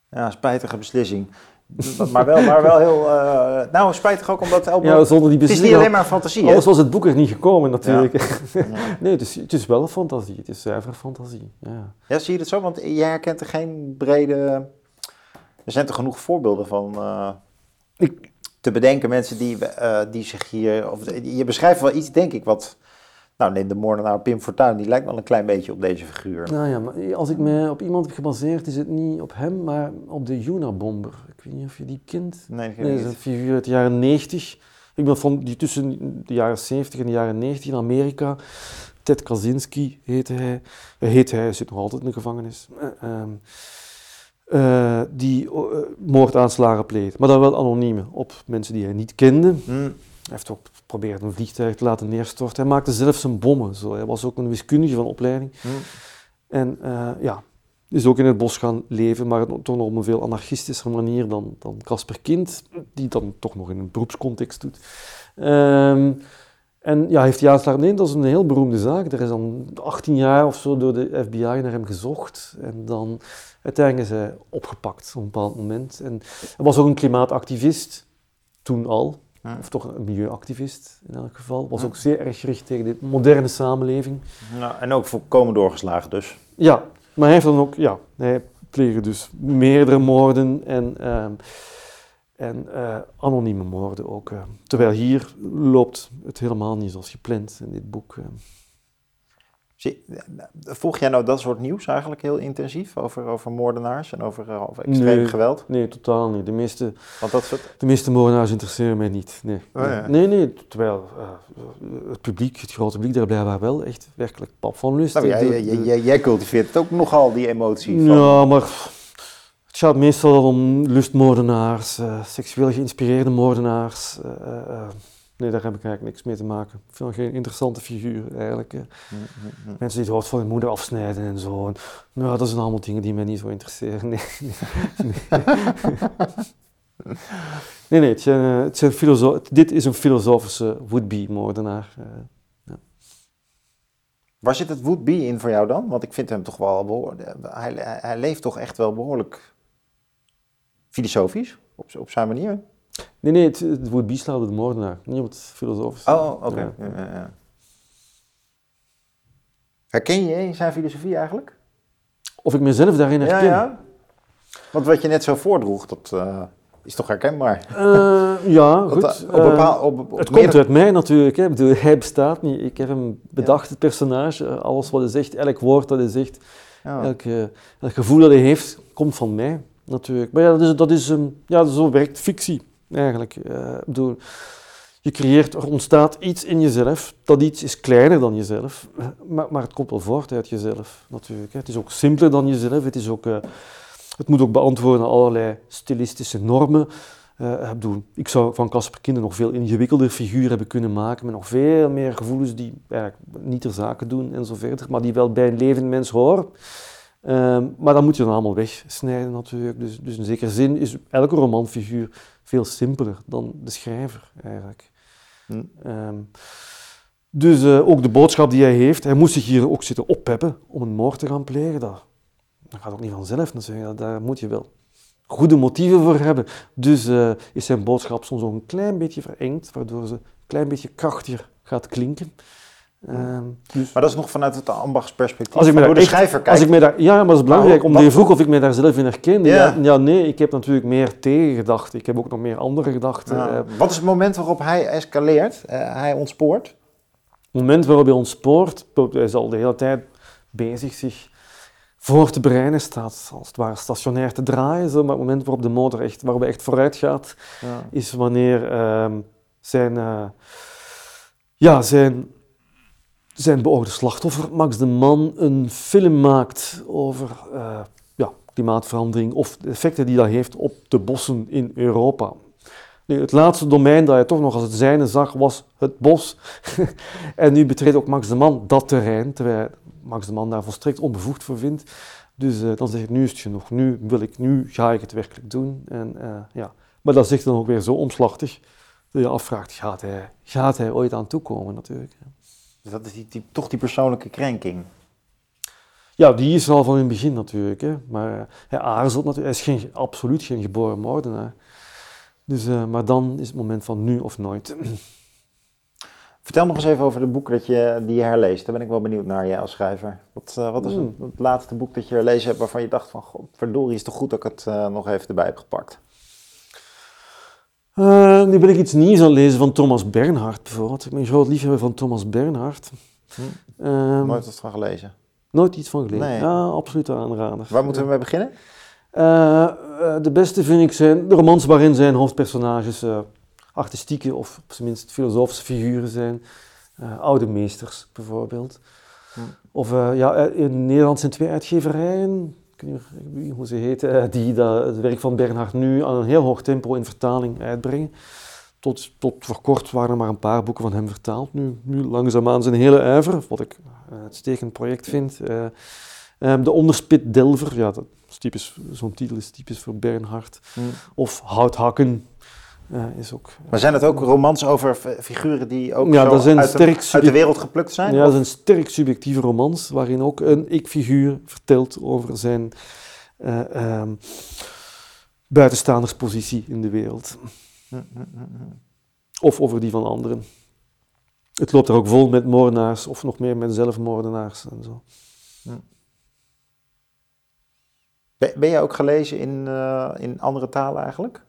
Ja, spijtige beslissing. maar, wel, maar wel heel... Uh, nou, spijtig ook omdat... Elbow, ja, zonder die het is niet alleen maar fantasie, Anders was het boek er niet gekomen natuurlijk. Ja. nee, het is, het is wel een fantasie. Het is zuiver fantasie. Ja. ja, zie je het zo? Want jij herkent er geen brede... Er zijn er genoeg voorbeelden van... Uh, ik... te bedenken, mensen die, uh, die zich hier... Of, je beschrijft wel iets, denk ik, wat nou, neem de moordenaar Pim Fortuyn, die lijkt wel een klein beetje op deze figuur. Nou ja, maar als ik me op iemand heb gebaseerd, is het niet op hem, maar op de Juna-bomber. Ik weet niet of je die kent. Nee, nee dat is een figuur uit de jaren 90. Ik ben van die tussen de jaren 70 en de jaren 90 in Amerika. Ted Kaczynski heette hij. Heet hij, zit nog altijd in de gevangenis. Uh, die moordaanslagen pleegt, maar dan wel anonieme op mensen die hij niet kende. Hmm. Hij heeft ook geprobeerd een vliegtuig te laten neerstorten. Hij maakte zelfs zijn bommen. Zo. Hij was ook een wiskundige van opleiding. Hm. En uh, ja, is ook in het bos gaan leven, maar toch nog op een veel anarchistische manier dan, dan Casper Kind, die dan toch nog in een beroepscontext doet. Um, en ja, heeft jaren nee, dat is een heel beroemde zaak. Er is dan 18 jaar of zo door de FBI naar hem gezocht. En dan uiteindelijk is hij opgepakt op een bepaald moment. En hij was ook een klimaatactivist, toen al. Of toch een milieuactivist in elk geval. Was ook zeer erg gericht tegen de moderne samenleving. Nou, en ook volkomen doorgeslagen dus. Ja, maar hij heeft dan ook, ja, hij pleegde dus meerdere moorden en, uh, en uh, anonieme moorden ook. Uh. Terwijl hier loopt het helemaal niet zoals gepland in dit boek. Volg jij nou dat soort nieuws eigenlijk heel intensief over, over moordenaars en over, over extreem geweld? Nee, totaal niet. De meeste, Want dat soort... de meeste moordenaars interesseren mij niet. Nee, oh, ja. nee, nee, terwijl uh, het publiek, het grote publiek, daar blijkbaar wel echt werkelijk pap van lust. Nou, jij, jij, jij, cultiveert het ook nogal, die emotie. Van... Ja, maar het gaat meestal om lustmoordenaars, uh, seksueel geïnspireerde moordenaars. Nee, daar heb ik eigenlijk niks mee te maken. Ik vind geen interessante figuur eigenlijk. Mm, mm, mm. Mensen die het hoofd van hun moeder afsnijden en zo. En, nou, dat zijn allemaal dingen die mij niet zo interesseren. Nee, nee, nee. het zijn, uh, het zijn dit is een filosofische would-be-moordenaar. Uh, ja. Waar zit het would-be in voor jou dan? Want ik vind hem toch wel behoorlijk... Hij, hij leeft toch echt wel behoorlijk filosofisch, op, op zijn manier. Nee, nee, het, het woord slaat de moordenaar, niet op het filosofische. Oh, oké. Ja. Ja, ja, Herken je zijn filosofie eigenlijk? Of ik mezelf daarin herken? Ja, ja. Want wat je net zo voordroeg, dat uh, is toch herkenbaar? Uh, ja, goed. Dat, op bepaal, op, op het komt uit mij natuurlijk. Hè. Bedoel, hij bestaat niet. Ik heb hem bedacht, het personage. Alles wat hij zegt, elk woord dat hij zegt, elk, elk gevoel dat hij heeft, komt van mij natuurlijk. Maar ja, dat is, dat is, um, ja, zo werkt fictie eigenlijk. Uh, bedoel, je creëert, er ontstaat iets in jezelf. Dat iets is kleiner dan jezelf, maar, maar het komt wel voort uit jezelf natuurlijk. Hè. Het is ook simpeler dan jezelf. Het, is ook, uh, het moet ook beantwoorden aan allerlei stilistische normen. Uh, ik zou van Casper Kinder nog veel ingewikkelder figuur hebben kunnen maken, met nog veel meer gevoelens die eigenlijk niet ter zake doen en zo verder, maar die wel bij een levend mens horen. Um, maar dan moet je dan allemaal wegsnijden natuurlijk. Dus, dus in zekere zin is elke romanfiguur veel simpeler dan de schrijver eigenlijk. Hm. Ehm, dus uh, ook de boodschap die hij heeft, hij moest zich hier ook zitten oppeppen om een moord te gaan plegen. Dat, dat gaat ook niet vanzelf natuurlijk, daar moet je wel goede motieven voor hebben. Dus uh, is zijn boodschap soms ook een klein beetje verengd, waardoor ze een klein beetje krachtiger gaat klinken. Uh, dus maar dat is nog vanuit het ambachtsperspectief, als ik me door de schrijver kijk. Als ik me daar, ja, maar het is belangrijk, omdat je vroeg of ik me daar zelf in herkende. Ja. ja. nee, ik heb natuurlijk meer tegengedachten. Ik heb ook nog meer andere gedachten. Ja. Eh. Wat is het moment waarop hij escaleert, uh, hij ontspoort? Het moment waarop hij ontspoort, hij is al de hele tijd bezig zich voor te bereiden, staat als het ware stationair te draaien. Zo. Maar het moment waarop de motor echt, waarop hij echt vooruit gaat, is wanneer uh, zijn... Uh, ja, zijn zijn beoogde slachtoffer, Max de Man, een film maakt over uh, ja, klimaatverandering of de effecten die dat heeft op de bossen in Europa. Nu, het laatste domein dat hij toch nog als het zijne zag, was het bos. en nu betreedt ook Max de Man dat terrein, terwijl Max de Man daar volstrekt onbevoegd voor vindt. Dus uh, dan zeg ik, nu is het genoeg, nu wil ik, nu ga ik het werkelijk doen. En, uh, ja. Maar dat zegt dan ook weer zo omslachtig, dat je afvraagt, gaat hij, gaat hij ooit aan toekomen natuurlijk. Dus dat is die, toch die persoonlijke krenking. Ja, die is al van in het begin natuurlijk. Hè. Maar eh, hij aarzelt natuurlijk. Hij is geen, absoluut geen geboren moordenaar. Dus, uh, maar dan is het moment van nu of nooit. Vertel nog eens even over het boek dat je, die je herleest. Daar ben ik wel benieuwd naar, jij als schrijver. Wat, uh, wat is mm. het, het, laatste boek dat je herlezen hebt waarvan je dacht van... God, verdorie, is toch goed dat ik het uh, nog even erbij heb gepakt? Uh, nu ben ik iets nieuws aan het lezen van Thomas Bernhard bijvoorbeeld. Ik ben een groot liefhebber van Thomas Bernhard. Hm. Um, nooit wat van gelezen? Nooit iets van gelezen. Nee. Ja, absoluut aanrader. Waar moeten we mee beginnen? Uh, de beste vind ik zijn de romans waarin zijn hoofdpersonages uh, artistieke of op zijn minst filosofische figuren zijn. oude meesters bijvoorbeeld. Hm. Of ja, in Nederland zijn twee uitgeverijen, ik weet niet hoe ze heten, die dat, het werk van Bernhard nu aan een heel hoog tempo in vertaling uitbrengen. Tot, tot voor kort waren er maar een paar boeken van hem vertaald. Nu, nu langzaamaan zijn hele ijver, wat ik een uitstekend project vind. Uh, um, de Onderspit Delver, ja, dat is typisch, zo'n titel is typisch voor Bernhard. Mm. Of Houthakken, is ook... Maar zijn het ook romans over figuren die ook ja, dat zijn uit, sterk de, uit de wereld geplukt zijn? Ja, dat is een sterk subjectieve romans, waarin ook een ik-figuur vertelt over zijn um, buitenstaanderspositie in de wereld. Of over die van anderen. Het loopt er ook vol met moordenaars, of nog meer met zelfmoordenaars en zo. Ben je ook gelezen in, uh, in andere talen eigenlijk?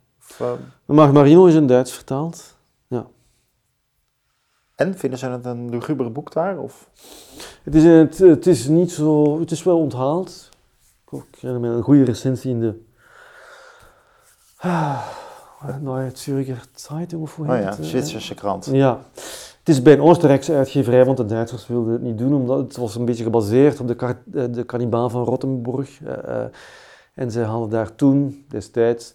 Uh... Marino is in Duits vertaald, ja. En vinden ze het een lugubere boek daar? Of? Het, is, het, het is niet zo, het is wel onthaald. Ik herinner me een goede recensie in de ah, Neue Zürcher Zeitung of hoe heet oh ja, het? Zwitserse krant. Ja. Het is bij een Oostenrijkse uitgeverij, want de Duitsers wilden het niet doen, omdat het was een beetje gebaseerd op de, kar, eh, de kannibaal van Rottenburg. Uh, uh, en zij hadden daar toen, destijds,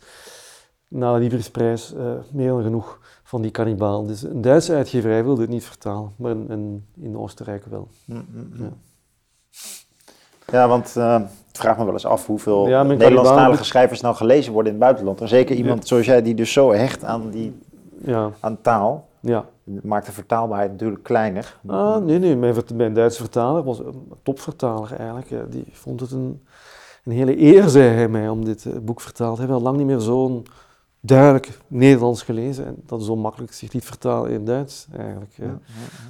na de liefdesprijs, uh, meer dan genoeg van die kannibaal. Dus een Duitse uitgeverij wilde het niet vertalen, maar in, in Oostenrijk wel. Mm, mm, mm. Ja. ja. want uh, ik vraag me wel eens af hoeveel ja, Nederlandstalige schrijvers nou gelezen worden in het buitenland. En zeker iemand zoals jij die dus zo hecht aan, die, ja. aan taal. Ja. Maakt de vertaalbaarheid natuurlijk kleiner. Ah, nee, nee. Mijn, mijn Duitse vertaler was een topvertaler eigenlijk. Die vond het een een hele eer, zei hij mij, om dit eh, boek vertaald. Hij al lang niet meer zo'n duidelijk Nederlands gelezen en dat is zo makkelijk zich niet vertalen in Duits eigenlijk. Ja, ja,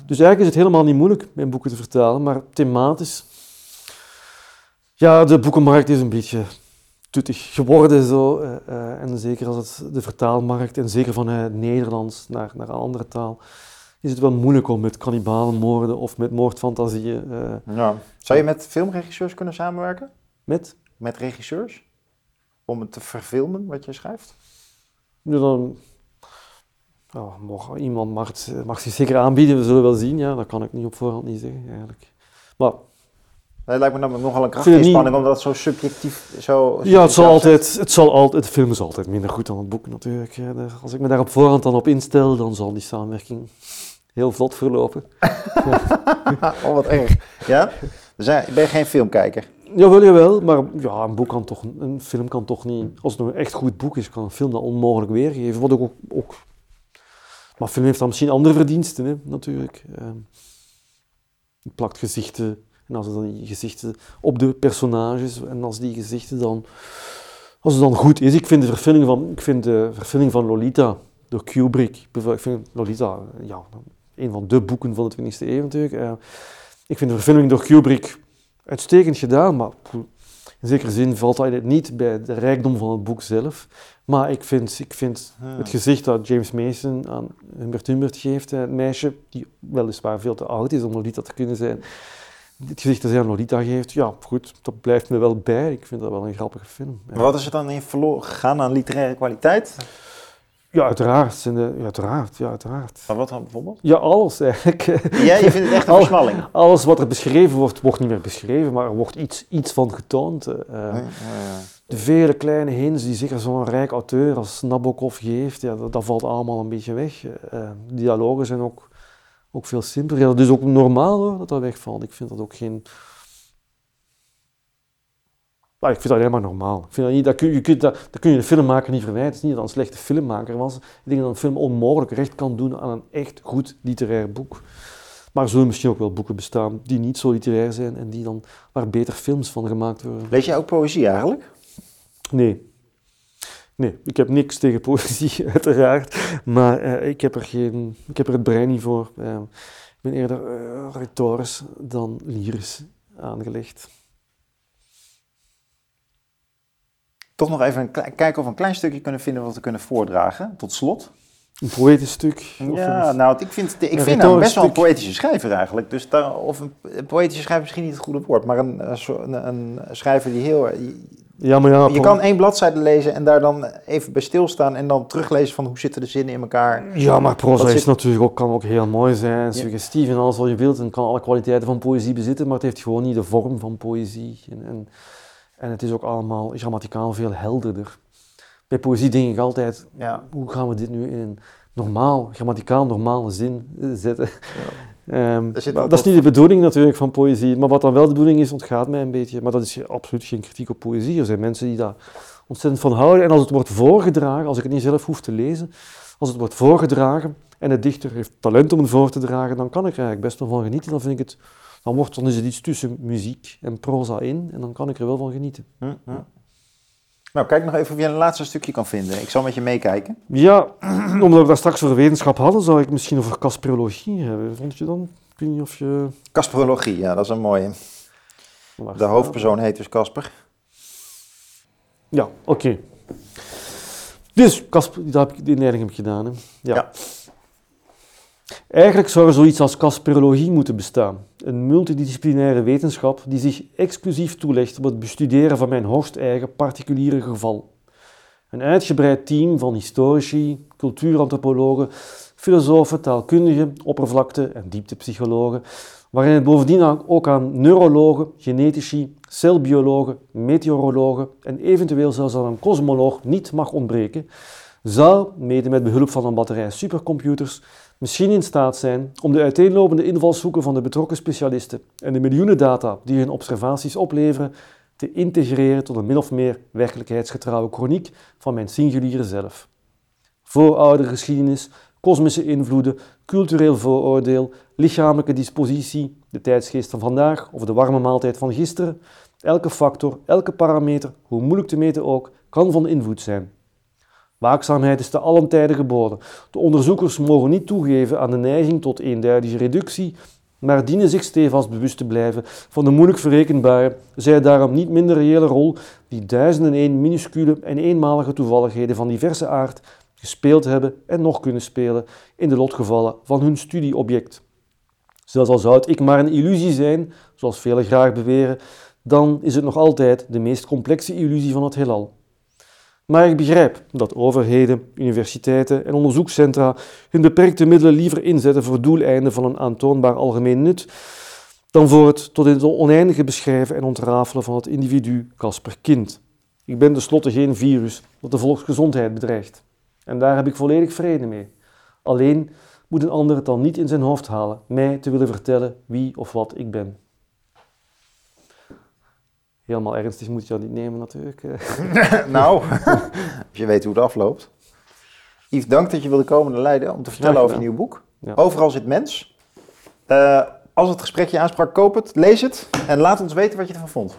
Dus eigenlijk is het helemaal niet moeilijk mijn boeken te vertalen, maar thematisch... Ja, de boekenmarkt is een beetje tuttig geworden zo. Uh, uh, en zeker als het de vertaalmarkt, en zeker vanuit Nederlands naar, naar een andere taal, is het wel moeilijk om met kannibalenmoorden of met moordfantasieën... ja. Zou je met filmregisseurs kunnen samenwerken? Met? met regisseurs? Om het te verfilmen wat je schrijft? Ja, dan, iemand mag, het, mag zich zeker aanbieden, we zullen wel zien. Ja, dat kan ik niet op voorhand niet zeggen eigenlijk. Maar het lijkt me namelijk nogal een krachtige spanning, omdat het zo subjectief zo... Ja, het zal, altijd, het zal altijd... Het film is altijd minder goed dan het boek natuurlijk. Als ik me daar op voorhand dan op instel, dan zal die samenwerking heel vlot verlopen. oh, wat erg. Ja? Dus ben je geen filmkijker? Jawel, jawel, maar ja, een, boek kan toch, een film kan toch niet... Als het een echt goed boek is, kan een film dat onmogelijk weergeven. Wat ook, ook... Maar film heeft dan misschien andere verdiensten, hè, natuurlijk. Uh, het plakt gezichten, en als dan die gezichten op de personages, en als die gezichten dan... Als het dan goed is, ik vind de verfilming van, ik vind de verfilming van Lolita door Kubrick, ik vind Lolita ja, een van de boeken van de 20e eeuw natuurlijk. Uh, ik vind de verfilming door Kubrick uitstekend gedaan, maar in zekere zin valt dat niet bij de rijkdom van het boek zelf. Maar ik vind, ik vind ah. het gezicht dat James Mason aan Humbert Humbert geeft, het meisje, die weliswaar veel te oud is om Lolita te kunnen zijn, het gezicht dat hij aan Lolita geeft, ja, goed, dat blijft me wel bij. Ik vind dat wel een grappige film. Maar wat is er dan in verloren gegaan aan literaire kwaliteit? Ja, uiteraard. uiteraard, ja, uiteraard. Van wat dan bijvoorbeeld? Ja, alles eigenlijk. Ja, je vindt het echt een versmalling? Alles wat er beschreven wordt, wordt niet meer beschreven, maar er wordt iets, iets van getoond. Uh, ja, ja. De vele kleine hints die zeker zo'n rijk auteur als Nabokov geeft, ja, dat, dat, valt allemaal een beetje weg. Uh, dialogen zijn ook, ook veel simpeler. Dat is ook normaal hoor, dat dat wegvalt. Ik vind dat ook geen maar ik vind dat helemaal normaal. Ik vind dat niet, dat kun, je, kunt dat, dat kun je de filmmaker niet verwijten. Het is niet dat een slechte filmmaker was. Ik denk dat een film onmogelijk recht kan doen aan een echt goed literair boek. Maar er zullen misschien ook wel boeken bestaan die niet zo literair zijn en die dan, waar beter films van gemaakt worden. Lees jij ook poëzie eigenlijk? Nee. Nee, ik heb niks tegen poëzie, uiteraard. Maar eh, ik, heb er geen, ik heb er het brein niet voor. Eh, ik ben eerder uh, retorisch dan lyrisch aangelegd. Toch nog even een kijken of we een klein stukje kunnen vinden wat we kunnen voordragen, tot slot. Een poëtisch stuk? Ja, nou, ik vind, ik vind hem best wel een poëtische schrijver eigenlijk. Dus daar, of een, poëtische schrijver misschien niet het goede woord, maar een, een, een schrijver die heel... Ja, maar ja, je kan één bladzijde lezen en daar dan even bij stilstaan en dan teruglezen van hoe zitten de zinnen in elkaar. Ja, maar proza is natuurlijk ook, kan ook heel mooi zijn, suggestief en alles wat je wilt en kan alle kwaliteiten van poëzie bezitten, maar het heeft gewoon niet de vorm van poëzie. En, en, en het is ook allemaal grammaticaal veel helderder. Bij poëzie denk ik altijd, ja, hoe gaan we dit nu in een normaal, grammaticaal normale zin eh, zetten? Ja. Um, dat is niet de bedoeling natuurlijk van poëzie, maar wat dan wel de bedoeling is, ontgaat mij een beetje. Maar dat is absoluut geen kritiek op poëzie. Er zijn mensen die daar ontzettend van houden. En als het wordt voorgedragen, als ik het niet zelf hoef te lezen, als het wordt voorgedragen en de dichter heeft talent om het voor te dragen, dan kan ik er eigenlijk best wel van genieten. Dan vind ik het, dan, wordt, dan is het iets tussen muziek en proza in en dan kan ik er wel van genieten. Hm, hm. Nou, kijk nog even of je een laatste stukje kan vinden. Ik zal met je meekijken. Ja, omdat we daar straks over wetenschap hadden, zou ik misschien over casperologie hebben. Vond je dan? Ik weet niet of je... Casperologie, ja, dat is een mooie. De hoofdpersoon heet dus Casper. Ja, oké. Dus, Casper, dat heb ik, die inleiding heb ik gedaan. Hè? ja. Eigenlijk zou er zoiets als casperologie moeten bestaan. Een multidisciplinaire wetenschap die zich exclusief toelegt op het bestuderen van mijn hoogst eigen particuliere geval. Een uitgebreid team van historici, cultuurantropologen, filosofen, taalkundigen, oppervlakte- en dieptepsychologen, waarin het bovendien ook aan neurologen, genetici, celbiologen, meteorologen en eventueel zelfs aan een kosmoloog niet mag ontbreken, zou, mede met behulp van een batterij supercomputers, misschien in staat zijn om de uiteenlopende invalshoeken van de betrokken specialisten en de miljoenen data die hun observaties opleveren te integreren tot een min of meer werkelijkheidsgetrouwe chroniek van mijn singuliere zelf. Vooroudere geschiedenis, kosmische invloeden, cultureel vooroordeel, lichamelijke dispositie, de tijdsgeest van vandaag of de warme maaltijd van gisteren, elke factor, elke parameter, hoe moeilijk te meten ook, kan van invloed zijn. Waakzaamheid is te allen tijden geboden. De onderzoekers mogen niet toegeven aan de neiging tot eenduidige reductie, maar dienen zich stevast bewust te blijven van de moeilijk verrekenbare, zij daarom niet minder reële rol die duizenden één minuscule en eenmalige toevalligheden van diverse aard gespeeld hebben en nog kunnen spelen in de lotgevallen van hun studieobject. Zelfs al zou het ik maar een illusie zijn, zoals velen graag beweren, dan is het nog altijd de meest complexe illusie van het heelal. Maar ik begrijp dat overheden, universiteiten en onderzoekscentra hun beperkte middelen liever inzetten voor doeleinden van een aantoonbaar algemeen nut, dan voor het tot in het oneindige beschrijven en ontrafelen van het individu Casper Kind. Ik ben tenslotte geen virus dat de volksgezondheid bedreigt. En daar heb ik volledig vrede mee. Alleen moet een ander het dan niet in zijn hoofd halen mij te willen vertellen wie of wat ik ben helemaal ernstig moet je dat niet nemen natuurlijk. nou, als je weet hoe het afloopt. Yves, dank dat je wilde komen naar Leiden om te vertellen over je nieuw boek. Overal zit mens. Uh, als het gesprek je aansprak, koop het, lees het en laat ons weten wat je ervan vond.